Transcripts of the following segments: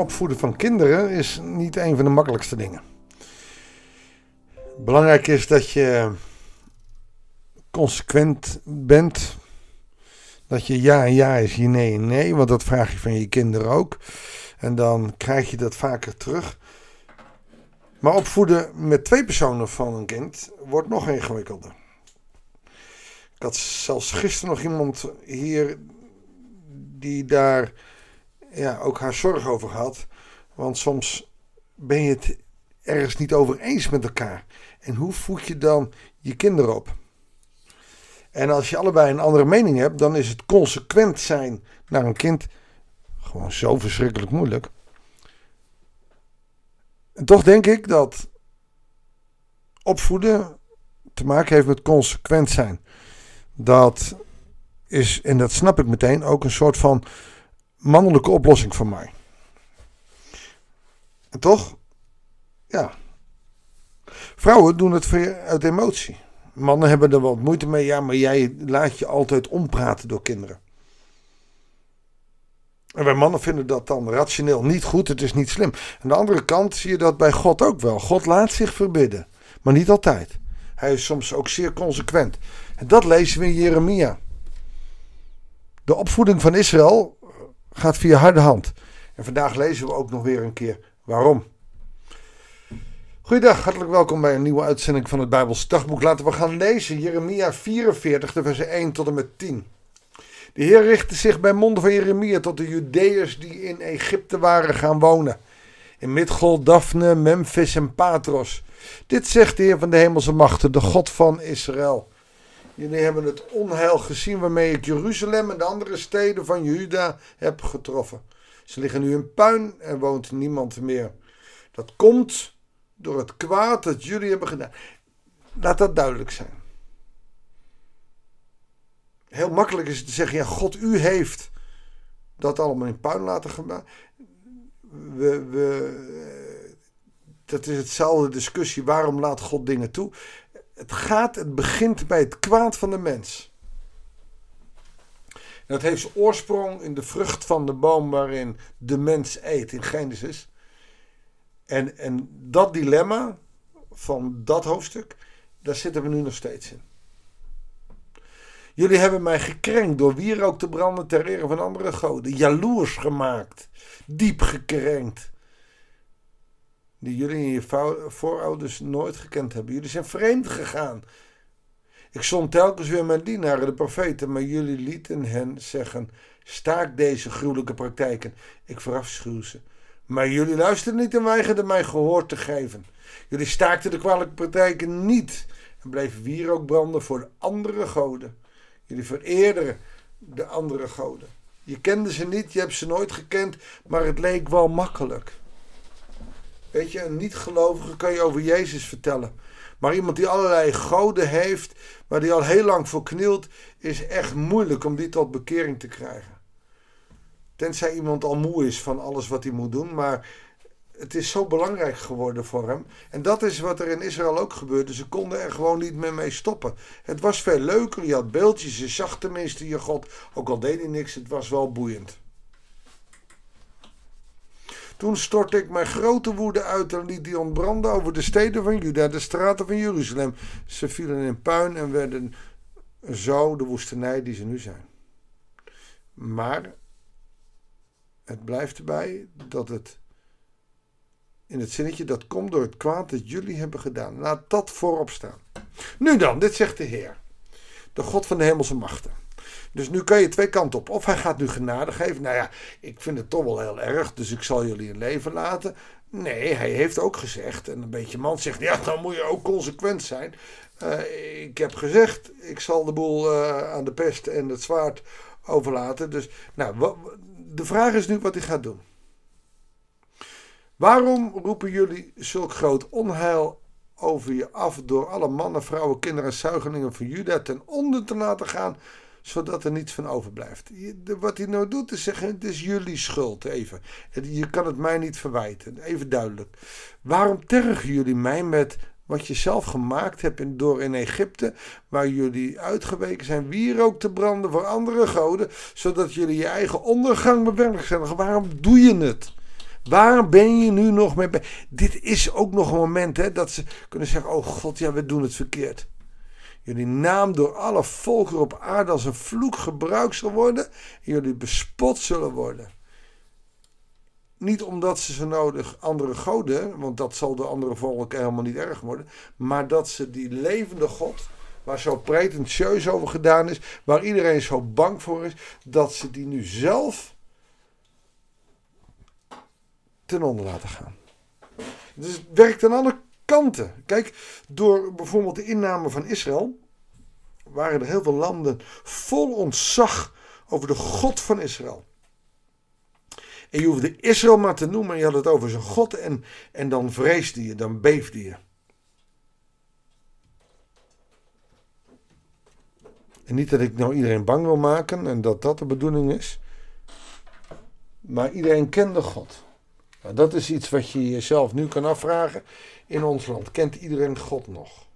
opvoeden van kinderen is niet een van de makkelijkste dingen. Belangrijk is dat je consequent bent. Dat je ja en ja is, je nee en nee, want dat vraag je van je kinderen ook. En dan krijg je dat vaker terug. Maar opvoeden met twee personen van een kind wordt nog ingewikkelder. Ik had zelfs gisteren nog iemand hier die daar ja, ook haar zorg over had. Want soms ben je het ergens niet over eens met elkaar. En hoe voed je dan je kinderen op? En als je allebei een andere mening hebt, dan is het consequent zijn naar een kind gewoon zo verschrikkelijk moeilijk. En toch denk ik dat opvoeden te maken heeft met consequent zijn. Dat is, en dat snap ik meteen, ook een soort van mannelijke oplossing voor mij. En toch, ja. Vrouwen doen het uit emotie. Mannen hebben er wat moeite mee, ja, maar jij laat je altijd ompraten door kinderen. En wij mannen vinden dat dan rationeel niet goed, het is niet slim. Aan de andere kant zie je dat bij God ook wel. God laat zich verbidden, maar niet altijd. Hij is soms ook zeer consequent. En dat lezen we in Jeremia. De opvoeding van Israël gaat via harde hand. En vandaag lezen we ook nog weer een keer waarom. Goedendag, hartelijk welkom bij een nieuwe uitzending van het Bijbels Dagboek. Laten we gaan lezen Jeremia 44, de versen 1 tot en met 10. De Heer richtte zich bij monden van Jeremia tot de Judeërs die in Egypte waren gaan wonen. In Midgol, Daphne, Memphis en Patros. Dit zegt de Heer van de hemelse machten, de God van Israël. Jullie hebben het onheil gezien waarmee ik Jeruzalem en de andere steden van Juda heb getroffen. Ze liggen nu in puin en woont niemand meer. Dat komt door het kwaad dat jullie hebben gedaan. Laat dat duidelijk zijn. Heel makkelijk is het te zeggen, ja, God, u heeft dat allemaal in puin laten gaan. We, we, eh, dat is hetzelfde discussie, waarom laat God dingen toe? Het gaat, het begint bij het kwaad van de mens. En dat heeft oorsprong in de vrucht van de boom waarin de mens eet in Genesis. En, en dat dilemma van dat hoofdstuk, daar zitten we nu nog steeds in. Jullie hebben mij gekrenkt door wierook te branden ter ere van andere goden. Jaloers gemaakt. Diep gekrenkt. Die jullie en je voorouders nooit gekend hebben. Jullie zijn vreemd gegaan. Ik zond telkens weer mijn dienaren, de profeten, maar jullie lieten hen zeggen: Staak deze gruwelijke praktijken. Ik verafschuw ze. Maar jullie luisterden niet en weigerden mij gehoor te geven. Jullie staakten de kwalijke praktijken niet en bleven wierook branden voor de andere goden. Jullie vereerden de andere goden. Je kende ze niet, je hebt ze nooit gekend, maar het leek wel makkelijk. Weet je, een niet-gelovige kan je over Jezus vertellen. Maar iemand die allerlei goden heeft, waar die al heel lang voor knielt, is echt moeilijk om die tot bekering te krijgen. Tenzij iemand al moe is van alles wat hij moet doen. Maar het is zo belangrijk geworden voor hem. En dat is wat er in Israël ook gebeurde. Ze konden er gewoon niet meer mee stoppen. Het was veel leuker. Je had beeldjes. Je zag tenminste je God. Ook al deed hij niks. Het was wel boeiend. Toen stortte ik mijn grote woede uit en liet die ontbranden over de steden van Juda, de straten van Jeruzalem. Ze vielen in puin en werden zo de woestenij die ze nu zijn. Maar het blijft erbij dat het in het zinnetje dat komt door het kwaad dat jullie hebben gedaan. Laat dat voorop staan. Nu dan, dit zegt de Heer, de God van de hemelse machten. Dus nu kan je twee kanten op. Of hij gaat nu genade geven. Nou ja, ik vind het toch wel heel erg, dus ik zal jullie een leven laten. Nee, hij heeft ook gezegd, en een beetje man zegt, ja, dan moet je ook consequent zijn. Uh, ik heb gezegd, ik zal de boel uh, aan de pest en het zwaard overlaten. Dus, nou, de vraag is nu wat hij gaat doen. Waarom roepen jullie zulk groot onheil over je af door alle mannen, vrouwen, kinderen en zuigelingen van Juda ten onder te laten gaan, zodat er niets van overblijft? Wat hij nou doet is zeggen, het is jullie schuld even. Je kan het mij niet verwijten, even duidelijk. Waarom tergen jullie mij met wat je zelf gemaakt hebt door in Egypte, waar jullie uitgeweken zijn, wierook te branden voor andere goden, zodat jullie je eigen ondergang bewerkstelligen. Waarom doe je het? Waar ben je nu nog mee? Dit is ook nog een moment hè, dat ze kunnen zeggen: Oh God, ja, we doen het verkeerd. Jullie naam door alle volkeren op aarde als een vloek gebruikt zal worden. En jullie bespot zullen worden. Niet omdat ze zo nodig andere goden, want dat zal de andere volken helemaal niet erg worden. Maar dat ze die levende God, waar zo pretentieus over gedaan is, waar iedereen zo bang voor is, dat ze die nu zelf ten onder laten gaan. Dus het werkt aan alle kanten. Kijk, door bijvoorbeeld de inname van Israël waren er heel veel landen vol ontzag over de God van Israël. En je hoefde Israël maar te noemen. En je had het over zijn God. En, en dan vreesde je, dan beefde je. En niet dat ik nou iedereen bang wil maken en dat dat de bedoeling is. Maar iedereen kende God. Nou, dat is iets wat je jezelf nu kan afvragen in ons land. Kent iedereen God nog?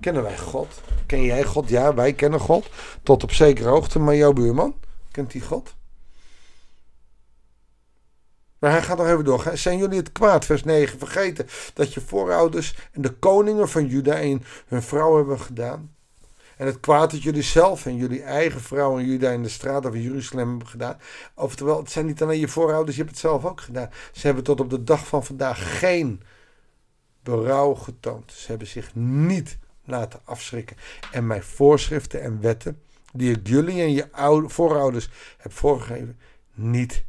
Kennen wij God? Ken jij God? Ja, wij kennen God. Tot op zekere hoogte, maar jouw buurman? Kent hij God? Maar hij gaat nog even door. Zijn jullie het kwaad, vers 9, vergeten dat je voorouders en de koningen van Juda en hun vrouw hebben gedaan? En het kwaad dat jullie zelf en jullie eigen vrouw en Juda in de straten van Jeruzalem hebben gedaan. Oftewel, het zijn niet alleen je voorouders, je hebt het zelf ook gedaan. Ze hebben tot op de dag van vandaag geen berouw getoond. Ze hebben zich niet laten afschrikken. En mijn voorschriften en wetten die ik jullie en je oude, voorouders heb voorgegeven, niet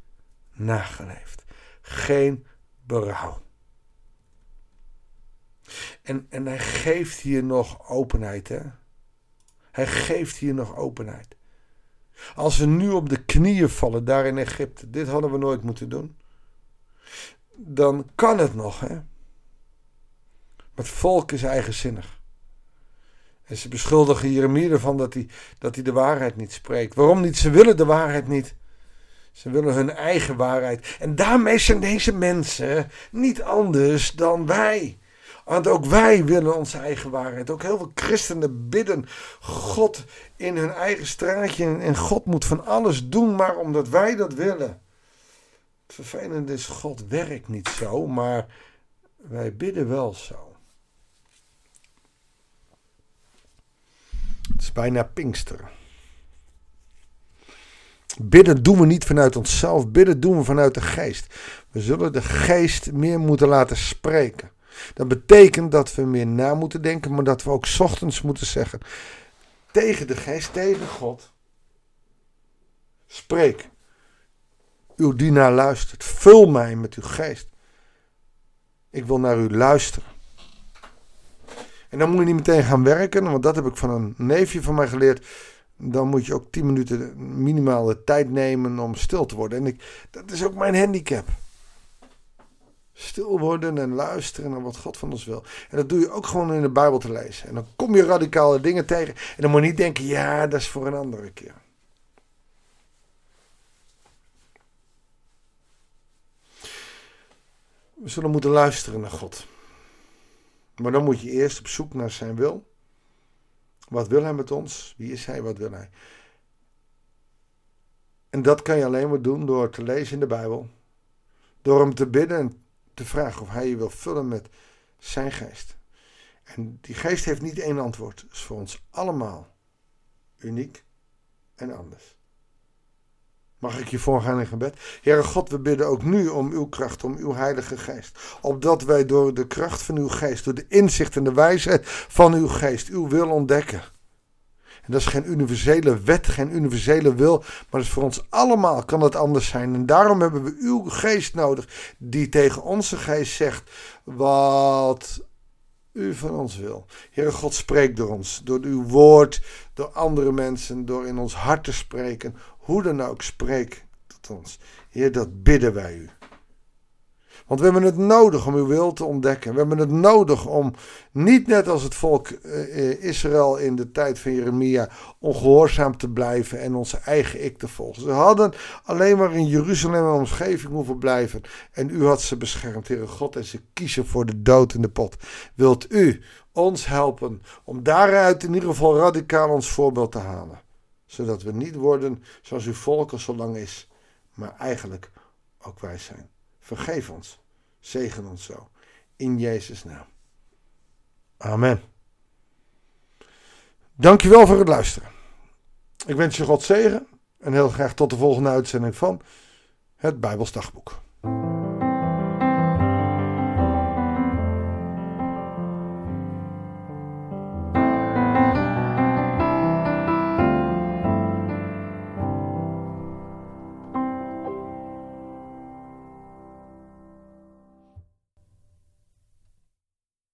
nageleefd. Geen berouw. En, en hij geeft hier nog openheid, hè? Hij geeft hier nog openheid. Als we nu op de knieën vallen daar in Egypte, dit hadden we nooit moeten doen, dan kan het nog, hè? Maar het volk is eigenzinnig. En ze beschuldigen Jeremia ervan dat hij, dat hij de waarheid niet spreekt. Waarom niet? Ze willen de waarheid niet. Ze willen hun eigen waarheid. En daarmee zijn deze mensen niet anders dan wij. Want ook wij willen onze eigen waarheid. Ook heel veel christenen bidden God in hun eigen straatje. En God moet van alles doen, maar omdat wij dat willen. Het vervelende is, God werkt niet zo, maar wij bidden wel zo. Het is bijna Pinksteren. Bidden doen we niet vanuit onszelf, bidden doen we vanuit de geest. We zullen de geest meer moeten laten spreken. Dat betekent dat we meer na moeten denken, maar dat we ook ochtends moeten zeggen tegen de geest, tegen God. Spreek. Uw dienaar luistert. Vul mij met uw geest. Ik wil naar u luisteren. En dan moet je niet meteen gaan werken, want dat heb ik van een neefje van mij geleerd. Dan moet je ook 10 minuten minimaal de tijd nemen om stil te worden. En ik, dat is ook mijn handicap. Stil worden en luisteren naar wat God van ons wil. En dat doe je ook gewoon in de Bijbel te lezen. En dan kom je radicale dingen tegen. En dan moet je niet denken, ja, dat is voor een andere keer. We zullen moeten luisteren naar God. Maar dan moet je eerst op zoek naar zijn wil. Wat wil hij met ons? Wie is hij? Wat wil hij? En dat kan je alleen maar doen door te lezen in de Bijbel. Door hem te bidden te vragen of hij je wil vullen met zijn geest. En die geest heeft niet één antwoord. Het is voor ons allemaal uniek en anders. Mag ik je voorgaan in gebed? Heere God, we bidden ook nu om uw kracht, om uw heilige geest. Opdat wij door de kracht van uw geest, door de inzicht en de wijsheid van uw geest, uw wil ontdekken. En dat is geen universele wet, geen universele wil, maar dat is voor ons allemaal kan het anders zijn. En daarom hebben we uw geest nodig, die tegen onze geest zegt wat u van ons wil. Heere God, spreek door ons, door uw woord, door andere mensen, door in ons hart te spreken, hoe dan ook, spreek tot ons. Heer, dat bidden wij u. Want we hebben het nodig om uw wil te ontdekken. We hebben het nodig om niet net als het volk uh, Israël in de tijd van Jeremia ongehoorzaam te blijven en onze eigen ik te volgen. Ze hadden alleen maar in Jeruzalem en omgeving hoeven blijven. En u had ze beschermd, Heere God, en ze kiezen voor de dood in de pot. Wilt u ons helpen om daaruit in ieder geval radicaal ons voorbeeld te halen? zodat we niet worden zoals uw volk al zo lang is, maar eigenlijk ook wijs zijn. Vergeef ons. Zegen ons zo. In Jezus' naam. Amen. Dankjewel voor het luisteren. Ik wens je God zegen en heel graag tot de volgende uitzending van het Bijbelsdagboek.